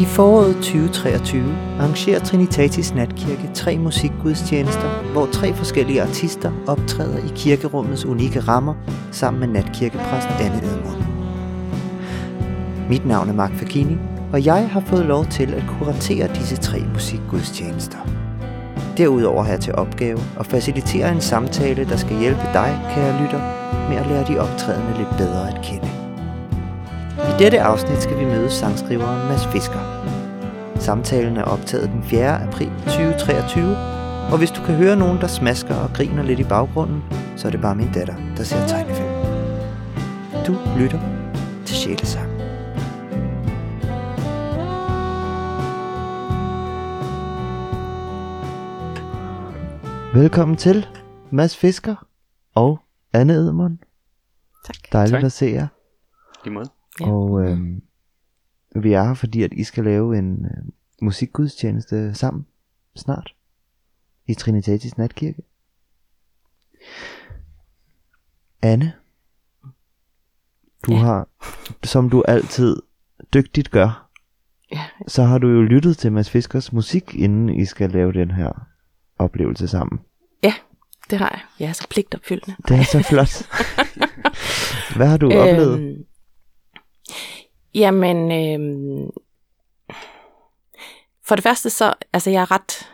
I foråret 2023 arrangerer Trinitatis Natkirke tre musikgudstjenester, hvor tre forskellige artister optræder i kirkerummets unikke rammer sammen med natkirkepræst Anne Edmund. Mit navn er Mark Fagini, og jeg har fået lov til at kuratere disse tre musikgudstjenester. Derudover har jeg til opgave at facilitere en samtale, der skal hjælpe dig, kære lytter, med at lære de optrædende lidt bedre at kende. I dette afsnit skal vi møde sangskriveren Mads Fisker. Samtalen er optaget den 4. april 2023, og hvis du kan høre nogen, der smasker og griner lidt i baggrunden, så er det bare min datter, der ser tegnefilm. Du lytter til Sjælesang. Velkommen til Mads Fisker og Anne Edmund. Tak. Dejligt Tak. at se jer. Lige måde. Ja. Og øh, vi er her, fordi at I skal lave en øh, musikgudstjeneste sammen snart i Trinitatis Natkirke. Anne, du Ja. har, som du altid dygtigt gør, Ja, så har du jo lyttet til Mads Fiskers musik, inden I skal lave den her oplevelse sammen. det har jeg. Jeg er så pligtopfyldende. Det er så flot. Hvad har du oplevet? Jamen, øh, for det første så, altså jeg er ret,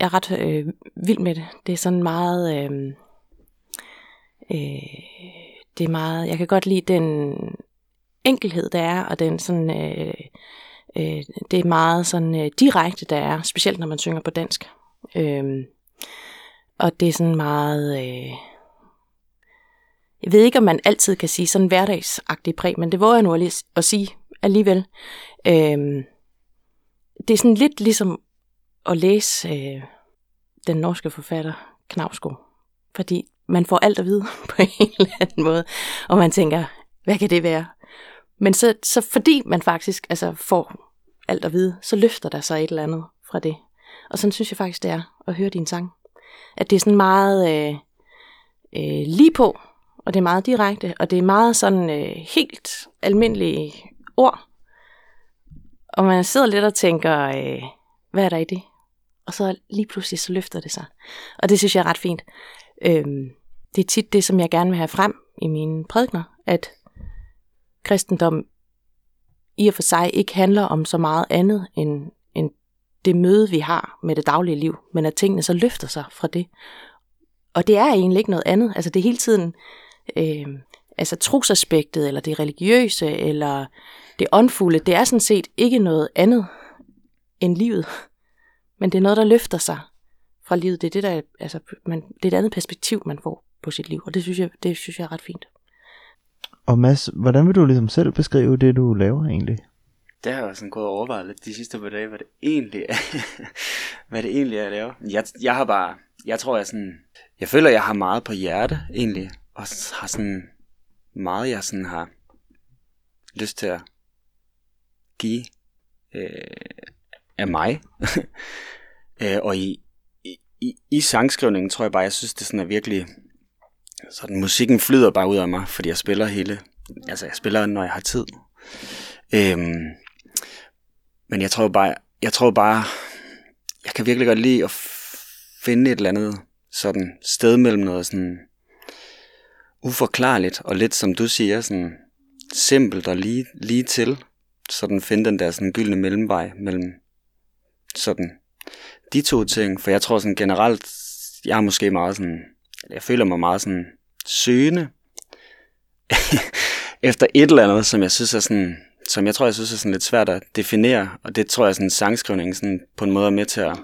jeg er ret øh, vild med det. Det er sådan meget, øh, øh, det er meget, jeg kan godt lide den enkelhed, der er, og den sådan, øh, øh, det er meget sådan øh, direkte, der er, specielt når man synger på dansk. Øh, og det er sådan meget, øh, jeg ved ikke, om man altid kan sige sådan hverdagsagtig præg, men det våger jeg nu at, lige- at sige alligevel. Øhm, det er sådan lidt ligesom at læse øh, den norske forfatter Knavsgaard. Fordi man får alt at vide på en eller anden måde, og man tænker, hvad kan det være? Men så, så fordi man faktisk altså, får alt at vide, så løfter der sig et eller andet fra det. Og sådan synes jeg faktisk, det er at høre din sang. At det er sådan meget øh, øh, lige på, og det er meget direkte, og det er meget sådan øh, helt almindelige ord. Og man sidder lidt og tænker, øh, hvad er der i det? Og så lige pludselig så løfter det sig. Og det synes jeg er ret fint. Øhm, det er tit det, som jeg gerne vil have frem i mine prædikner, at kristendom i og for sig ikke handler om så meget andet end, end det møde, vi har med det daglige liv, men at tingene så løfter sig fra det. Og det er egentlig ikke noget andet. Altså det er hele tiden øh, altså trosaspektet, eller det religiøse, eller det åndfulde. Det er sådan set ikke noget andet end livet. Men det er noget, der løfter sig fra livet. Det er, det, der, altså, man, det er et andet perspektiv, man får på sit liv. Og det synes jeg, det synes jeg er ret fint. Og Mads, hvordan vil du ligesom selv beskrive det, du laver egentlig? Det har jeg sådan gået og overvejet lidt de sidste par dage, hvad det egentlig er, hvad det egentlig er, jeg laver. Jeg, jeg har bare, jeg tror jeg sådan, jeg føler jeg har meget på hjerte egentlig, og har sådan meget jeg sådan har lyst til at give øh, af mig. øh, og i, i, i, i sangskrivningen tror jeg bare, jeg synes det sådan er virkelig, sådan musikken flyder bare ud af mig, fordi jeg spiller hele, altså jeg spiller når jeg har tid. Øhm, men jeg tror bare, jeg tror bare, jeg kan virkelig godt lide at finde et eller andet sådan sted mellem noget sådan uforklarligt og lidt som du siger sådan simpelt og lige, lige til. Sådan finde den der sådan gyldne mellemvej mellem sådan de to ting. For jeg tror sådan generelt, jeg er måske meget sådan, jeg føler mig meget sådan søgende efter et eller andet, som jeg synes er sådan, som jeg tror, jeg synes er sådan lidt svært at definere, og det tror jeg sådan sangskrivning sådan på en måde er med til at,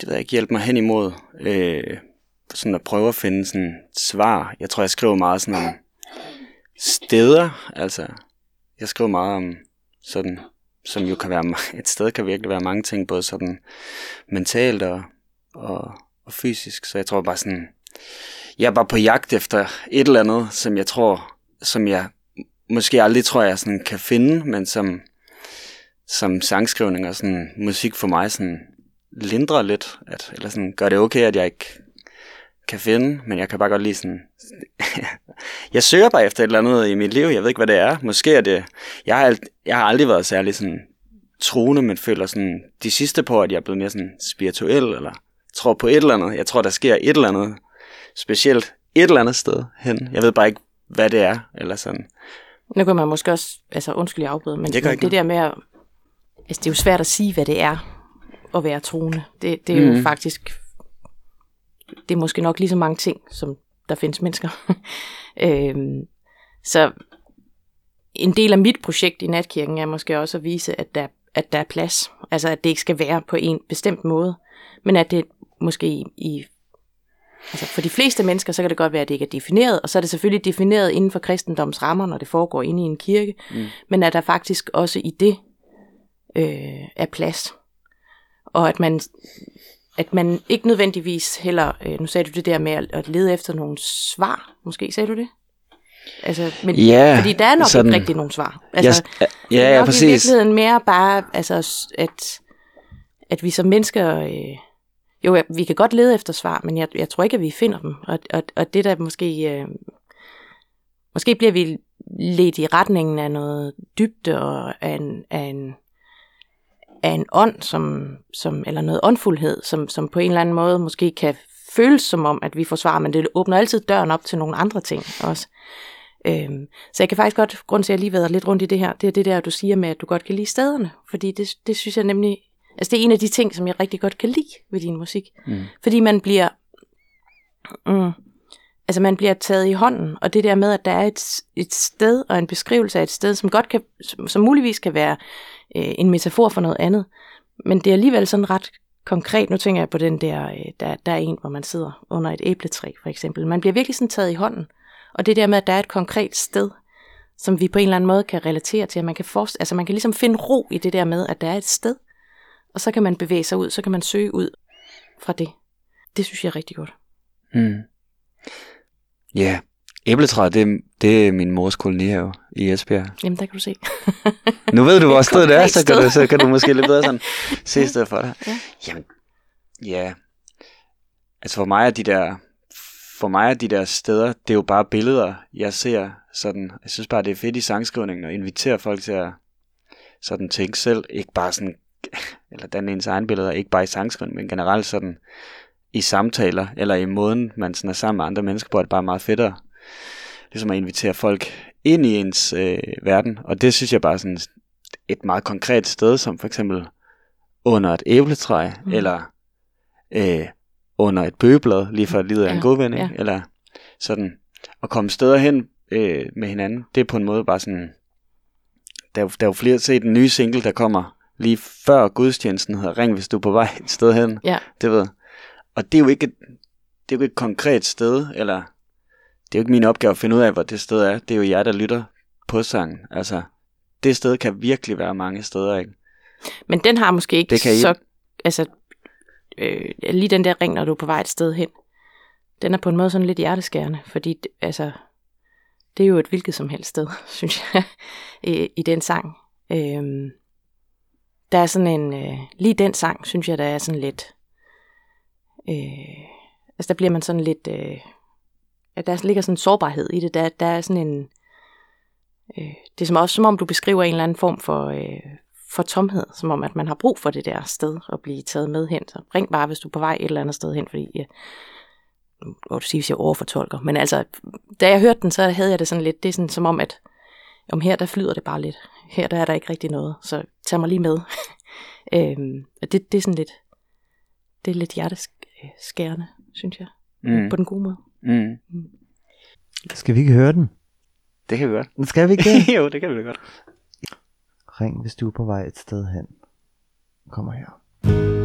det ved jeg ikke, hjælpe mig hen imod, øh, sådan at prøve at finde sådan svar. Jeg tror, jeg skriver meget sådan om steder, altså, jeg skriver meget om sådan, som jo kan være, et sted kan virkelig være mange ting, både sådan mentalt og, og, og fysisk, så jeg tror bare sådan, jeg er bare på jagt efter et eller andet, som jeg tror, som jeg måske aldrig tror, jeg sådan kan finde, men som, som sangskrivning og sådan musik for mig sådan lindrer lidt, at, eller sådan gør det okay, at jeg ikke kan finde, men jeg kan bare godt lide sådan... jeg søger bare efter et eller andet i mit liv, jeg ved ikke, hvad det er. Måske er det... Jeg har, ald- jeg har aldrig været særlig sådan troende, men føler sådan de sidste på, at jeg er blevet mere sådan spirituel, eller tror på et eller andet. Jeg tror, der sker et eller andet specielt et eller andet sted hen. Jeg ved bare ikke, hvad det er, eller sådan. Nu kan man måske også, altså undskyld, jeg afbryder, men Det ikke det der med at, altså det er jo svært at sige, hvad det er at være troende. Det, det er mm. jo faktisk, det er måske nok lige så mange ting, som der findes mennesker. øhm, så en del af mit projekt i natkirken er måske også at vise, at der, at der er plads. Altså at det ikke skal være på en bestemt måde, men at det måske i, i Altså for de fleste mennesker, så kan det godt være, at det ikke er defineret, og så er det selvfølgelig defineret inden for kristendoms rammer, når det foregår inde i en kirke, mm. men at der faktisk også i det øh, er plads. Og at man, at man ikke nødvendigvis heller, øh, nu sagde du det der med at, at lede efter nogle svar, måske sagde du det? Altså, men, Ja, fordi der er nok sådan- ikke rigtig nogen svar. Altså, ja, det ja, ja, nok i præcis. virkeligheden mere bare, altså, at, at vi som mennesker, øh, jo, vi kan godt lede efter svar, men jeg, jeg tror ikke, at vi finder dem. Og, og, og det der måske, øh, måske bliver vi ledt i retningen af noget dybde og af en, af en, af en ånd, som, som, eller noget åndfuldhed, som, som på en eller anden måde måske kan føles som om, at vi får svar, men det åbner altid døren op til nogle andre ting også. Øhm, så jeg kan faktisk godt, grund til at jeg lige været lidt rundt i det her, det er det der, du siger med, at du godt kan lide stederne. Fordi det, det synes jeg nemlig, altså det er en af de ting, som jeg rigtig godt kan lide ved din musik. Mm. Fordi man bliver, mm, altså man bliver taget i hånden, og det der med, at der er et, et sted og en beskrivelse af et sted, som godt kan, som, som muligvis kan være øh, en metafor for noget andet, men det er alligevel sådan ret konkret. Nu tænker jeg på den der, øh, der, der er en, hvor man sidder under et æbletræ, for eksempel. Man bliver virkelig sådan taget i hånden. Og det der med, at der er et konkret sted, som vi på en eller anden måde kan relatere til, at man kan, forst- altså man kan ligesom finde ro i det der med, at der er et sted, og så kan man bevæge sig ud, så kan man søge ud fra det. Det synes jeg er rigtig godt. Mm. Ja, æbletræet, det, det er min mors kolonihave i Esbjerg. Jamen, der kan du se. Nu ved du, hvor Et stedet er, så kan, du, så kan du måske lidt bedre sådan se stedet for dig. Ja. Jamen, ja. Altså for mig er de der, for mig er de der steder, det er jo bare billeder, jeg ser sådan. Jeg synes bare, det er fedt i sangskrivningen at invitere folk til at sådan tænke selv, ikke bare sådan, eller danne ens egen billeder, ikke bare i sangskrivning, men generelt sådan i samtaler, eller i måden, man sådan er sammen med andre mennesker på, er det bare meget fedtere. Ligesom at invitere folk ind i ens øh, verden, og det synes jeg bare sådan et meget konkret sted, som for eksempel under et æbletræ, Mm. eller øh, under et bøgeblad, lige for livet af en Ja, god ven, ikke? ja. eller sådan, at komme steder hen øh, med hinanden, det er på en måde bare sådan, der, er jo- der er jo flere set en ny single, der kommer lige før gudstjenesten hedder Ring, hvis du er på vej et sted hen, Ja. det ved. Og det er jo ikke et, det er jo ikke et konkret sted, eller det er jo ikke min opgave at finde ud af, hvor det sted er. Det er jo jer, der lytter på sangen. Altså, det sted kan virkelig være mange steder, ikke? Men den har måske ikke Det kan I- så... Altså, øh, lige den der ring, når du er på vej et sted hen, den er på en måde sådan lidt hjerteskærende, fordi altså, det er jo et hvilket som helst sted, synes jeg, i, i den sang. Øhm, der er sådan en... Øh, lige den sang, synes jeg, der er sådan lidt... Øh, altså, der bliver man sådan lidt... Øh, ja, der ligger sådan en sårbarhed i det. Der, der er sådan en... Øh, det er som også som om, du beskriver en eller anden form for... Øh, for tomhed, som om, at man har brug for det der sted at blive taget med hen. Så ring bare, hvis du er på vej et eller andet sted hen, fordi ja, må du sige, hvis jeg overfortolker. Men altså, da jeg hørte den, så havde jeg det sådan lidt, det er sådan som om, at om her, der flyder det bare lidt. Her, der er der ikke rigtig noget, så tag mig lige med. øhm, og det, det er sådan lidt, det er lidt hjerteskærende, synes jeg, Mm. på den gode måde. Mm. Skal vi ikke høre den? Det kan vi godt. Skal vi ikke det? jo, det kan vi godt. Ring, hvis du er på vej et sted hen. Kommer her.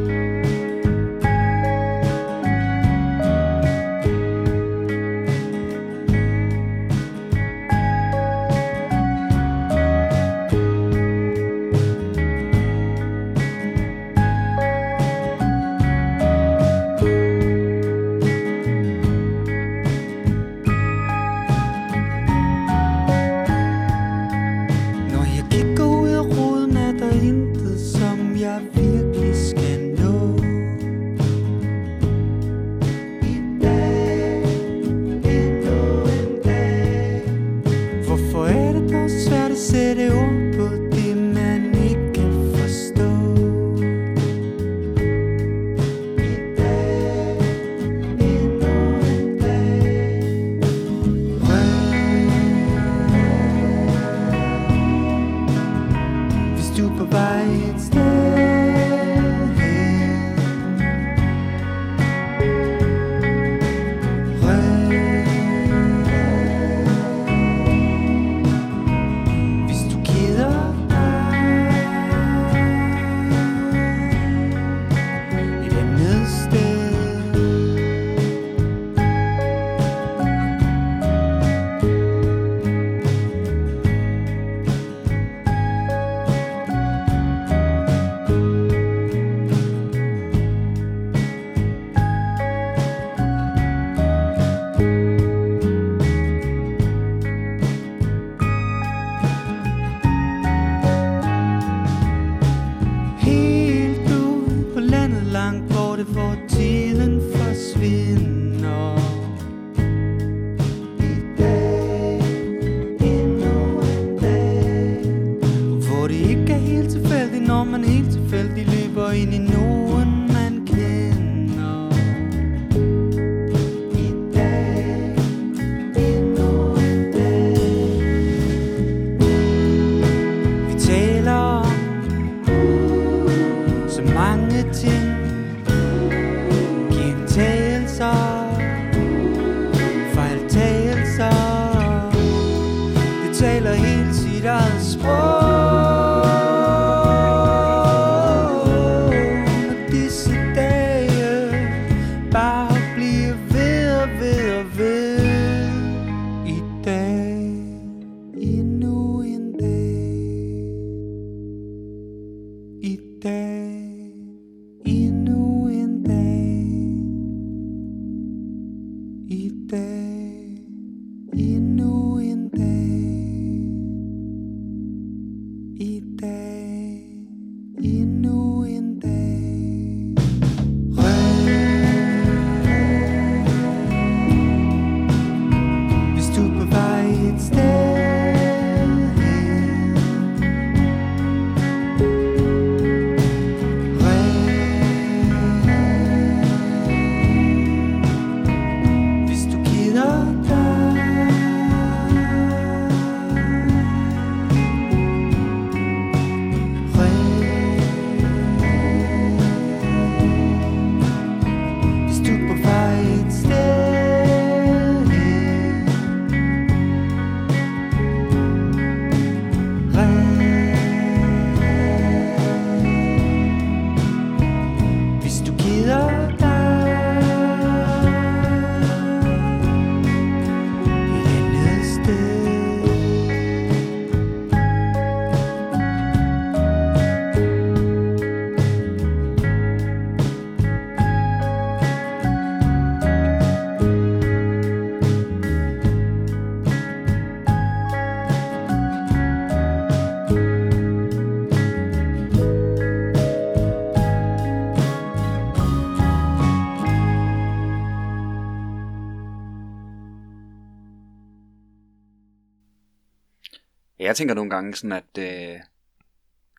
Jeg tænker nogle gange sådan, at øh,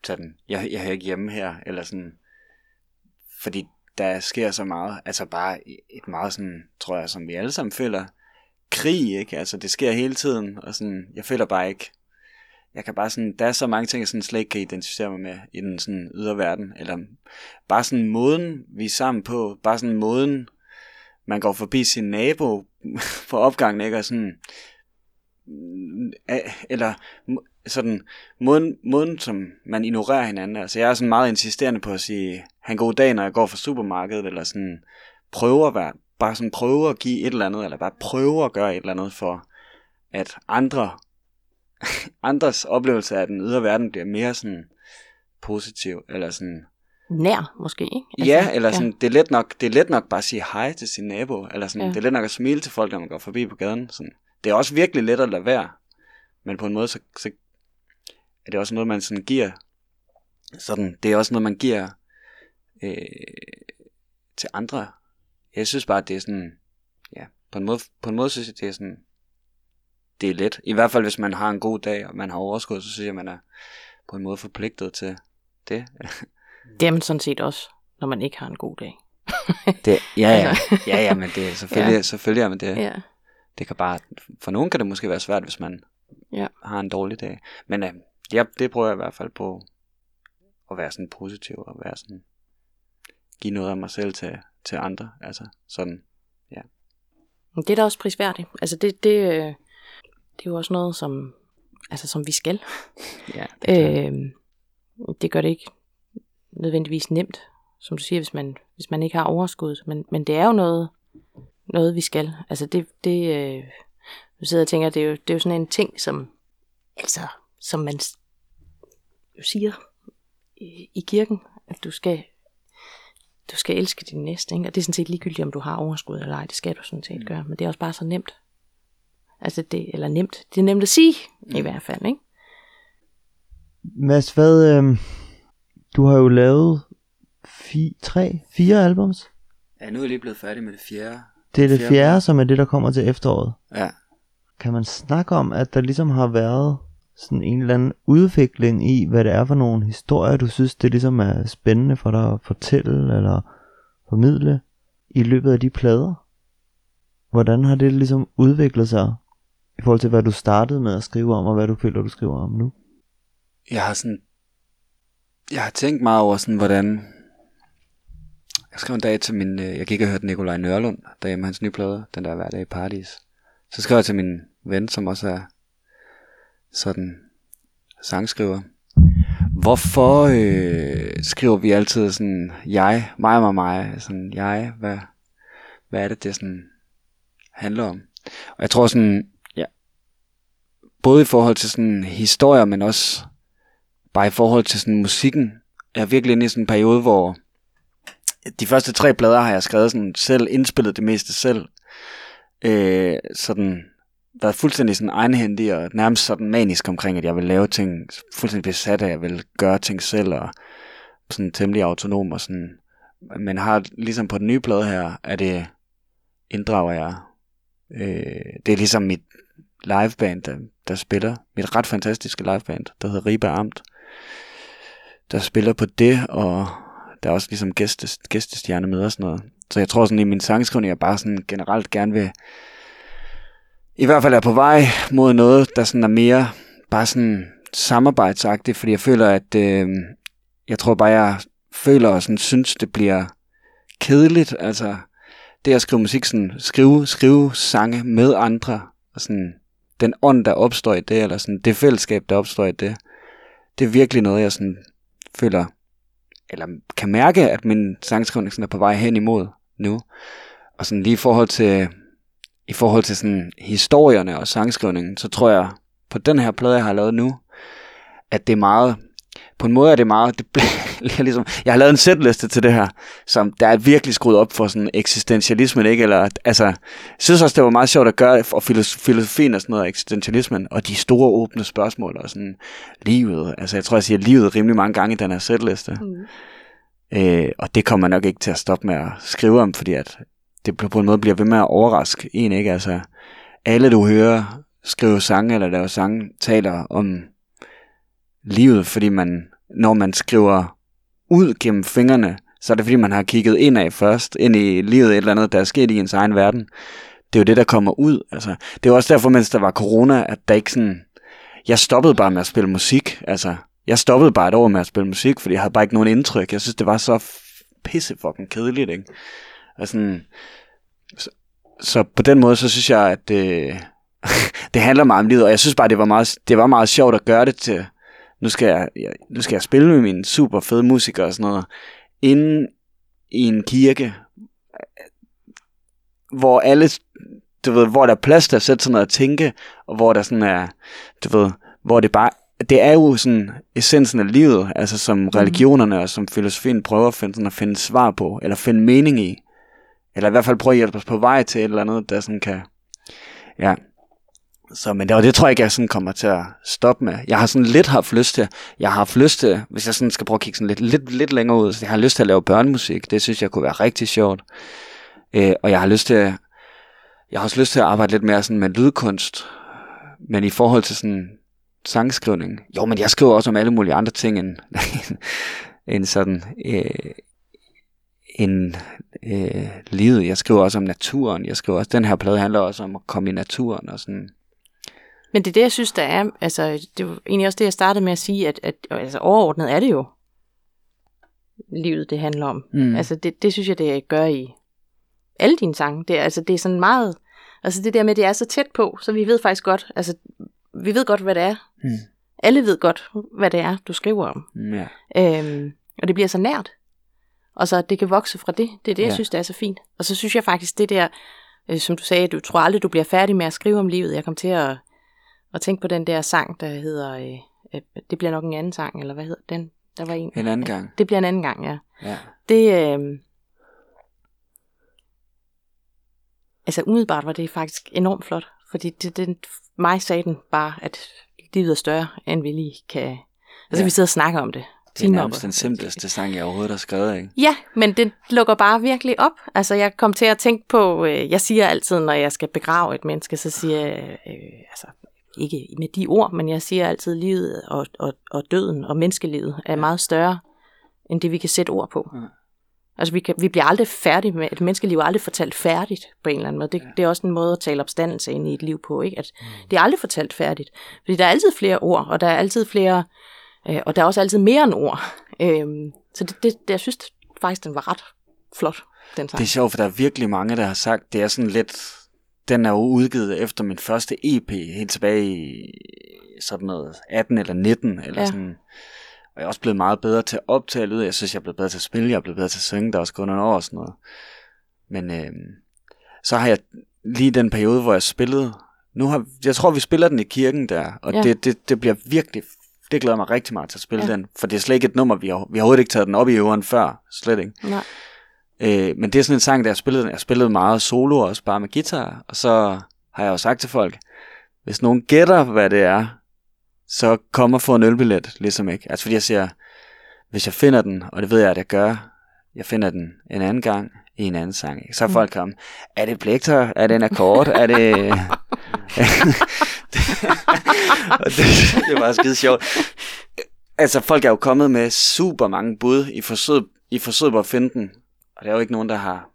sådan, jeg, jeg er ikke hjemme her, eller sådan, fordi der sker så meget, altså bare et meget sådan, tror jeg, som vi alle sammen føler, krig, ikke? Altså det sker hele tiden, og sådan, jeg føler bare ikke, jeg kan bare sådan, der er så mange ting, jeg sådan slet ikke kan identificere mig med i den sådan ydre verden, eller bare sådan måden, vi er sammen på, bare sådan måden, man går forbi sin nabo på opgangen, ikke? Og sådan, eller sådan måden, måden, som man ignorerer hinanden. Altså jeg er sådan meget insisterende på at sige, han god dag, når jeg går fra supermarkedet, eller sådan prøver at være, bare sådan prøve at give et eller andet, eller bare prøve at gøre et eller andet for, at andre, andres oplevelse af den ydre verden bliver mere sådan positiv, eller sådan, Nær, måske, ikke? Altså, ja, eller sådan, ja. det er let nok, det er let nok bare at sige hej til sin nabo, eller sådan, ja. det er let nok at smile til folk, når man går forbi på gaden. Sådan. Det er også virkelig let at lade være, men på en måde, så, så er det også noget, man sådan giver, sådan, det er også noget, man giver øh, til andre. Jeg synes bare, at det er sådan, ja, på en måde, på en måde synes jeg, det er sådan, det er let. I hvert fald, hvis man har en god dag, og man har overskud, så synes jeg, man er på en måde forpligtet til det. Det er man sådan set også, når man ikke har en god dag. Det, ja, ja, Altså. ja, ja, men det er selvfølgelig, ja. selvfølgelig er man det. Ja. Det kan bare, for nogen kan det måske være svært, hvis man Ja. har en dårlig dag. Men øh, ja, det prøver jeg i hvert fald på, at være sådan positiv, og være sådan, give noget af mig selv til, til andre. Altså sådan, Men det er da også prisværdigt. Altså det, det, øh, det er jo også noget, som, altså, som vi skal. ja. Det, Øh, det gør det ikke nødvendigvis nemt, som du siger, hvis man, hvis man ikke har overskud. Men, men det er jo noget, noget vi skal. Altså det, det øh, du sidder og tænker, det er, jo, det er jo sådan en ting, som, altså, som man jo siger i, i kirken, at du skal, du skal elske din næste. Ikke? Og det er sådan set ligegyldigt, om du har overskud eller ej. Det skal du sådan set gøre. Men det er også bare så nemt. Altså det, eller nemt. Det er nemt at sige, i hvert fald. Ikke? Mads, hvad, øh, du har jo lavet fi, tre, fire albums. ja, nu er jeg lige blevet færdig med det fjerde. Det er det Fjerde. fjerde, som er det, der kommer til efteråret. Ja. Kan man snakke om, at der ligesom har været sådan en eller anden udvikling i, hvad det er for nogle historier, du synes, det ligesom er spændende for dig at fortælle eller formidle i løbet af de plader? Hvordan har det ligesom udviklet sig i forhold til, hvad du startede med at skrive om, og hvad du føler, du skriver om nu? Jeg har sådan, jeg har tænkt meget over sådan, hvordan, jeg skrev en dag til min, øh, jeg gik og hørte Nikolaj Nørlund, derhjemme hans nye plade, den der hver dag i Paradis. Så skrev jeg til min ven, som også er sådan sangskriver. Hvorfor øh, skriver vi altid sådan, jeg, mig og mig, mig, sådan, jeg, hvad, hvad er det, det sådan handler om? Og jeg tror sådan, ja, både i forhold til sådan historier, men også bare i forhold til sådan musikken. Jeg er virkelig inde i sådan en periode, hvor de første tre plader har jeg skrevet sådan selv, indspillet det meste selv. Øh, sådan været fuldstændig sådan egenhændig og nærmest sådan manisk omkring, at jeg vil lave ting, fuldstændig besat af, at jeg vil gøre ting selv og sådan temmelig autonom og sådan. Men har ligesom på den nye plade her, er det inddrager jeg. Øh, det er ligesom mit liveband, der, der spiller. Mit ret fantastiske liveband, der hedder Ribe Amt. Der spiller på det, og der er også ligesom gæstes, gæstestjerne med og sådan noget. Så jeg tror sådan i min sangskrivning, jeg bare sådan generelt gerne vil, i hvert fald er på vej mod noget, der sådan er mere bare sådan samarbejdsagtigt, fordi jeg føler, at øh, jeg tror bare, jeg føler og sådan synes, det bliver kedeligt, altså det at skrive musik, sådan, skrive, skrive sange med andre, og sådan, den ånd, der opstår i det, eller sådan, det fællesskab, der opstår i det, det er virkelig noget, jeg sådan, føler eller kan mærke, at min sangskrivning sådan er på vej hen imod nu. Og sådan lige i forhold til, i forhold til sådan historierne og sangskrivningen, så tror jeg, på den her plade, jeg har lavet nu, at det er meget, på en måde er det meget, det bliver ligesom, jeg har lavet en sætliste til det her, som der er virkelig skruet op for sådan eksistentialismen, ikke? Eller, altså, jeg synes også, det var meget sjovt at gøre, for filosofien og sådan noget, eksistentialismen, og de store åbne spørgsmål, og sådan livet, altså jeg tror, jeg siger livet rimelig mange gange i den her sætliste. Mm. Øh, og det kommer nok ikke til at stoppe med at skrive om, fordi at det på en måde bliver ved med at overraske en, ikke? Altså, alle du hører skrive sange eller lave sange, taler om livet, fordi man, når man skriver ud gennem fingrene, så er det fordi, man har kigget ind af først, ind i livet, et eller andet, der er sket i ens egen verden. Det er jo det, der kommer ud. Altså, det er også derfor, mens der var corona, at der ikke sådan... Jeg stoppede bare med at spille musik. Altså, jeg stoppede bare et år med at spille musik, fordi jeg havde bare ikke nogen indtryk. Jeg synes, det var så pisse fucking kedeligt, ikke? Og sådan, så, så på den måde, så synes jeg, at det, øh, det handler meget om livet, og jeg synes bare, det var meget, det var meget sjovt at gøre det til, nu skal jeg, jeg, nu skal jeg spille med mine super fede musikere og sådan noget, inde i en kirke, hvor alle, du ved, hvor der er plads til at sætte sådan noget at tænke, og hvor der sådan er, du ved, hvor det bare, det er jo sådan essensen af livet, altså som mm. religionerne og som filosofien prøver at finde, sådan at finde svar på, eller finde mening i, eller i hvert fald prøve at hjælpe os på vej til et eller andet, der sådan kan, ja, så, men det, og det tror jeg ikke, jeg sådan kommer til at stoppe med. Jeg har sådan lidt haft lyst til, jeg har haft lyst til, hvis jeg sådan skal prøve at kigge sådan lidt, lidt, lidt længere ud, så jeg har lyst til at lave børnemusik. Det synes jeg kunne være rigtig sjovt. Øh, og jeg har lyst til, jeg har også lyst til at arbejde lidt mere sådan med lydkunst. Men i forhold til sådan sangskrivning, jo, men jeg skriver også om alle mulige andre ting end, end sådan, øh, end øh, livet. Jeg skriver også om naturen. Jeg skriver også, den her plade handler også om at komme i naturen og sådan men det er det, jeg synes, der er, altså, det var egentlig også det, jeg startede med at sige, at, at altså, overordnet er det jo livet, det handler om. Mm. Altså, det, det synes jeg, det gør i alle dine sange. Det, altså, det er sådan meget, altså det der med, det er så tæt på, så vi ved faktisk godt, altså, vi ved godt, hvad det er. Mm. Alle ved godt, hvad det er, du skriver om. Mm, ja. øhm, og det bliver så nært. Og så at det kan vokse fra det, det er det, ja. jeg synes, det er så fint. Og så synes jeg faktisk, det der, øh, som du sagde, du tror aldrig, du bliver færdig med at skrive om livet. Jeg kom til at og tænk på den der sang, der hedder, øh, øh, det bliver nok en anden sang, eller hvad hedder den? Der var en. En anden gang. Det bliver en anden gang, ja. ja. Det, øh, altså umiddelbart var det faktisk enormt flot, fordi det, det, mig sagde den bare, at livet er større, end vi lige kan... Altså ja. vi sidder og snakker om det. Det er nærmest den simpleste sang, jeg overhovedet har skrevet, ikke? Ja, men det lukker bare virkelig op. Altså, jeg kom til at tænke på, øh, jeg siger altid, når jeg skal begrave et menneske, så siger jeg, øh, altså, ikke med de ord, men jeg siger altid, at livet og, og, og døden og menneskelivet er meget større, end det vi kan sætte ord på. Ja. Altså vi, kan, vi bliver aldrig færdige med, et menneskeliv er aldrig fortalt færdigt på en eller anden måde. Det, ja. det er også en måde at tale opstandelse ind i et liv på, ikke? At mm. det er aldrig fortalt færdigt. Fordi der er altid flere ord, og der er altid flere, øh, og der er også altid mere end ord. Øh, så det, det, det, jeg synes faktisk, den var ret flot, den sang. Det er sjovt, for der er virkelig mange, der har sagt, det er sådan lidt den er jo udgivet efter min første EP, helt tilbage i sådan noget 18 eller 19, eller ja. sådan. Og jeg er også blevet meget bedre til at optage lyd. Jeg synes, jeg er blevet bedre til at spille, jeg er blevet bedre til at synge, der er også gået nogle år og sådan noget. Men øh, så har jeg lige den periode, hvor jeg spillede, nu har, jeg tror, vi spiller den i kirken der, og ja. det, det, det bliver virkelig, det glæder mig rigtig meget til at spille ja. den, for det er slet ikke et nummer, vi har, vi har overhovedet ikke taget den op i øveren før, slet ikke. Nej. Øh, men det er sådan en sang, der jeg spillede, jeg spillede meget solo også bare med guitar, og så har jeg jo sagt til folk, hvis nogen gætter, hvad det er, så kom og få en ølbillet, ligesom ikke. Altså fordi jeg siger, hvis jeg finder den, og det ved jeg, at jeg gør, jeg finder den en anden gang i en anden sang, ikke? så er mm. folk kommet, er det plekter, er det en akkord, er det... det, det var skide sjovt. Altså folk er jo kommet med super mange bud i forsøget, i forsøget på at finde den, og der er jo ikke nogen, der har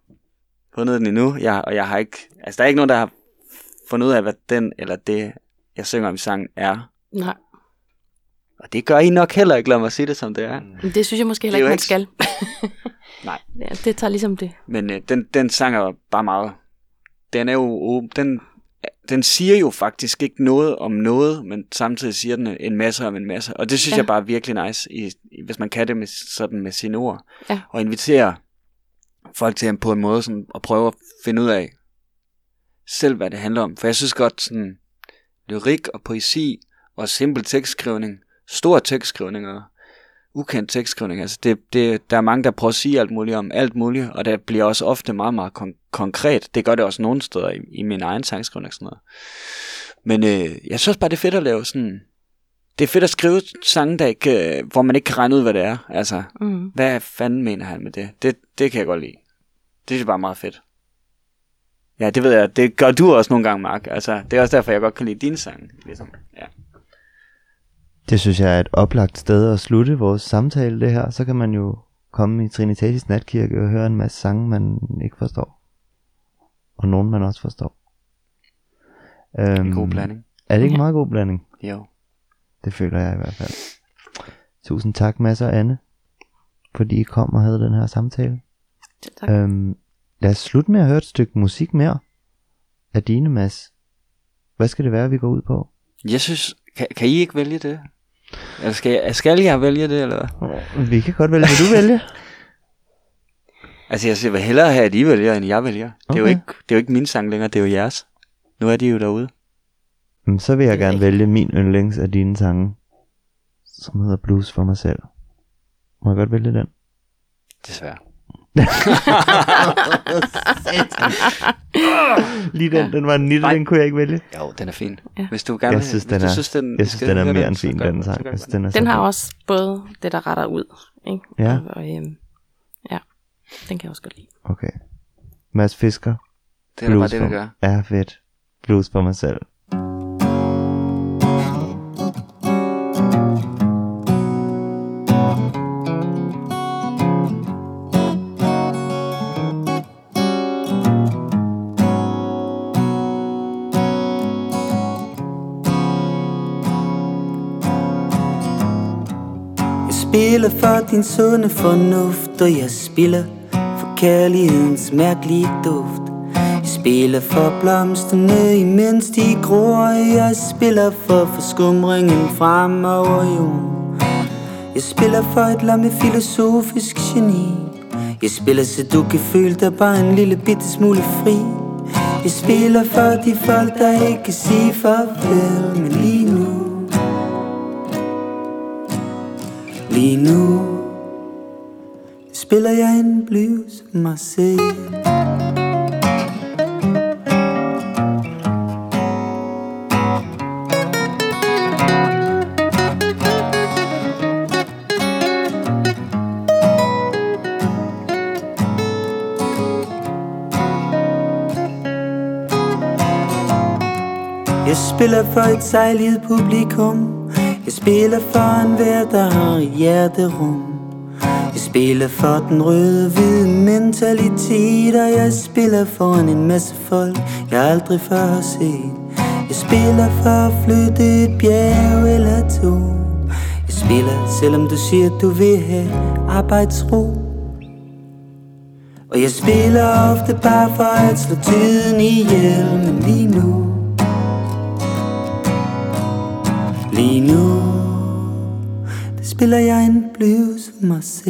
fundet den endnu. Jeg, og jeg har ikke, altså der er ikke nogen, der har fundet ud af, hvad den eller det, jeg synger om i sangen, er. Nej. Og det gør I nok heller ikke, lad mig sige det som det er. Det synes jeg måske heller ikke, man skal. Nej. Ja, det tager ligesom det. Men øh, den, den sang er bare meget, den er jo, den, den siger jo faktisk ikke noget om noget, men samtidig siger den en masse om en masse. Og det synes ja. Jeg bare er virkelig nice, i, hvis man kan det med, sådan med sine ord. Ja. Og invitere folk til på en måde sådan, at prøve at finde ud af selv, hvad det handler om. For jeg synes godt, sådan lyrik og poesi og simpel tekstskrivning, stor tekstskrivning og ukendt tekstskrivning, altså det, det, der er mange, der prøver at sige alt muligt om alt muligt, og det bliver også ofte meget, meget kon- konkret. Det gør det også nogle steder i, i min egen sangskrivning og sådan noget. Men øh, jeg synes bare, det er fedt at lave sådan... Det er fedt at skrive sange, der ikke, øh, hvor man ikke kan regne ud, hvad det er. Altså, Mm. hvad fanden mener han med det? Det, det kan jeg godt lide. Det synes jeg bare er meget fedt. Ja, det ved jeg. Det gør du også nogle gange, Mark. Altså, det er også derfor, jeg godt kan lide dine sange. Ligesom. Ja. Det synes jeg er et oplagt sted at slutte vores samtale, det her. Så kan man jo komme i Trinitatis Natkirke og høre en masse sange, man ikke forstår. Og nogen, man også forstår. Øhm, En god blanding. Er det ikke en meget god blanding? Jo. Det føler jeg i hvert fald. Tusind tak, Mads og Anne, fordi I kom og havde den her samtale. Tak. Øhm, lad os slutte med at høre et stykke musik mere af dine, Mads. Hvad skal det være, vi går ud på? Jeg synes, kan, kan I ikke vælge det? Eller skal jeg, skal jeg vælge det, eller hvad? Vi kan godt vælge, vil du vælge? Altså, jeg vil hellere have, at I vælger, end jeg vælger. Det, er jo Okay. ikke, det er jo ikke min sang længere, det er jo jeres. Nu er de jo derude. Jamen, så vil jeg gerne vælge min yndlings af dine sange, som hedder Blues for mig selv. Må jeg godt vælge den? Desværre. Lige den, den var en nitte, Nej. den kunne jeg ikke vælge. Jo, den er fin. Ja. Hvis du gerne Jeg vil- synes, den du er, synes, den, jeg synes, den er mere end fin, den sang. Jeg synes, den er Den har også både det, der retter ud. Ikke? Ja. Og, og, øhm, ja, den kan jeg også godt lide. Okay. Mads Fisker, Det er bare blues det, vi for, gør. er fedt. Blues for mig selv. Spiller for din sunde fornuft Og jeg spiller for kærlighedens mærkelige duft. Jeg spiller for blomsterne imens de gror. Jeg spiller for forskumringen frem over jorden. Jeg spiller for et lamme filosofisk geni. Jeg spiller så du kan føle dig bare en lille bitte smule fri. Jeg spiller for de folk der ikke kan sige farvel Men lige nu Lige nu spiller jeg en blues mig selv Jeg spiller for et sejligt publikum. Jeg spiller for en hver, der har et hjerterum. Jeg spiller for den røde, hvide mentalitet Og jeg spiller foran en masse folk, jeg aldrig før har set. Jeg spiller for at flytte et bjerg eller to. Jeg spiller, selvom du siger, du vil have arbejdsro. Og jeg spiller ofte bare for at slå tiden ihjel Men lige nu Lige nu spiller jeg en blues for mig selv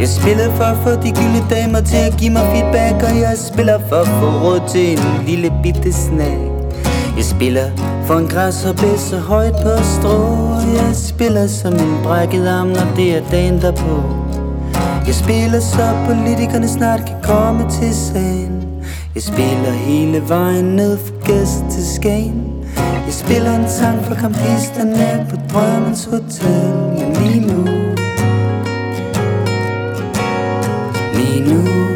Jeg spiller for at få de gyldne damer til at give mig feedback Og jeg spiller for at få råd til en lille bitte snack. Jeg spiller for en græs og så højt på strå jeg spiller som en brækket arm, når det er dagen derpå. Jeg spiller så politikerne snart kan komme til sagen. Jeg spiller hele vejen ned fra gæst til Skagen Jeg spiller en sang for kampisterne på Drømmens Hotel. Men lige nu lige nu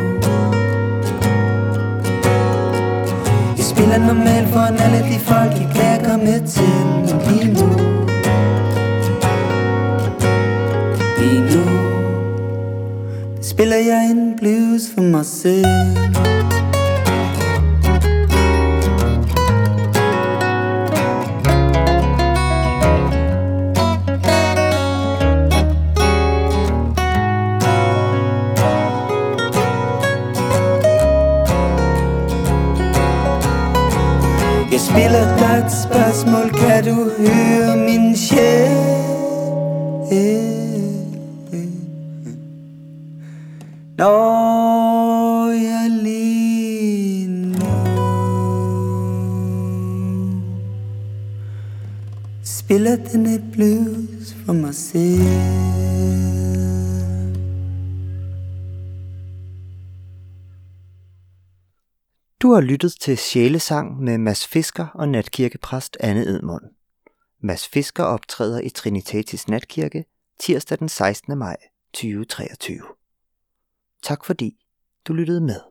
normalt for en alle de folk, I klækker med til lige nu. Lige nu. Spiller jeg en blues for mig selv. Du høre min sjæl? Når jeg lige nu Spiller denne blues for mig selv Du har lyttet til Sjælesang med Mads Fisker og natkirkepræst Anne Edmund. Mads Fisker optræder i Trinitatis Natkirke tirsdag den 16. maj 2023. Tak fordi du lyttede med.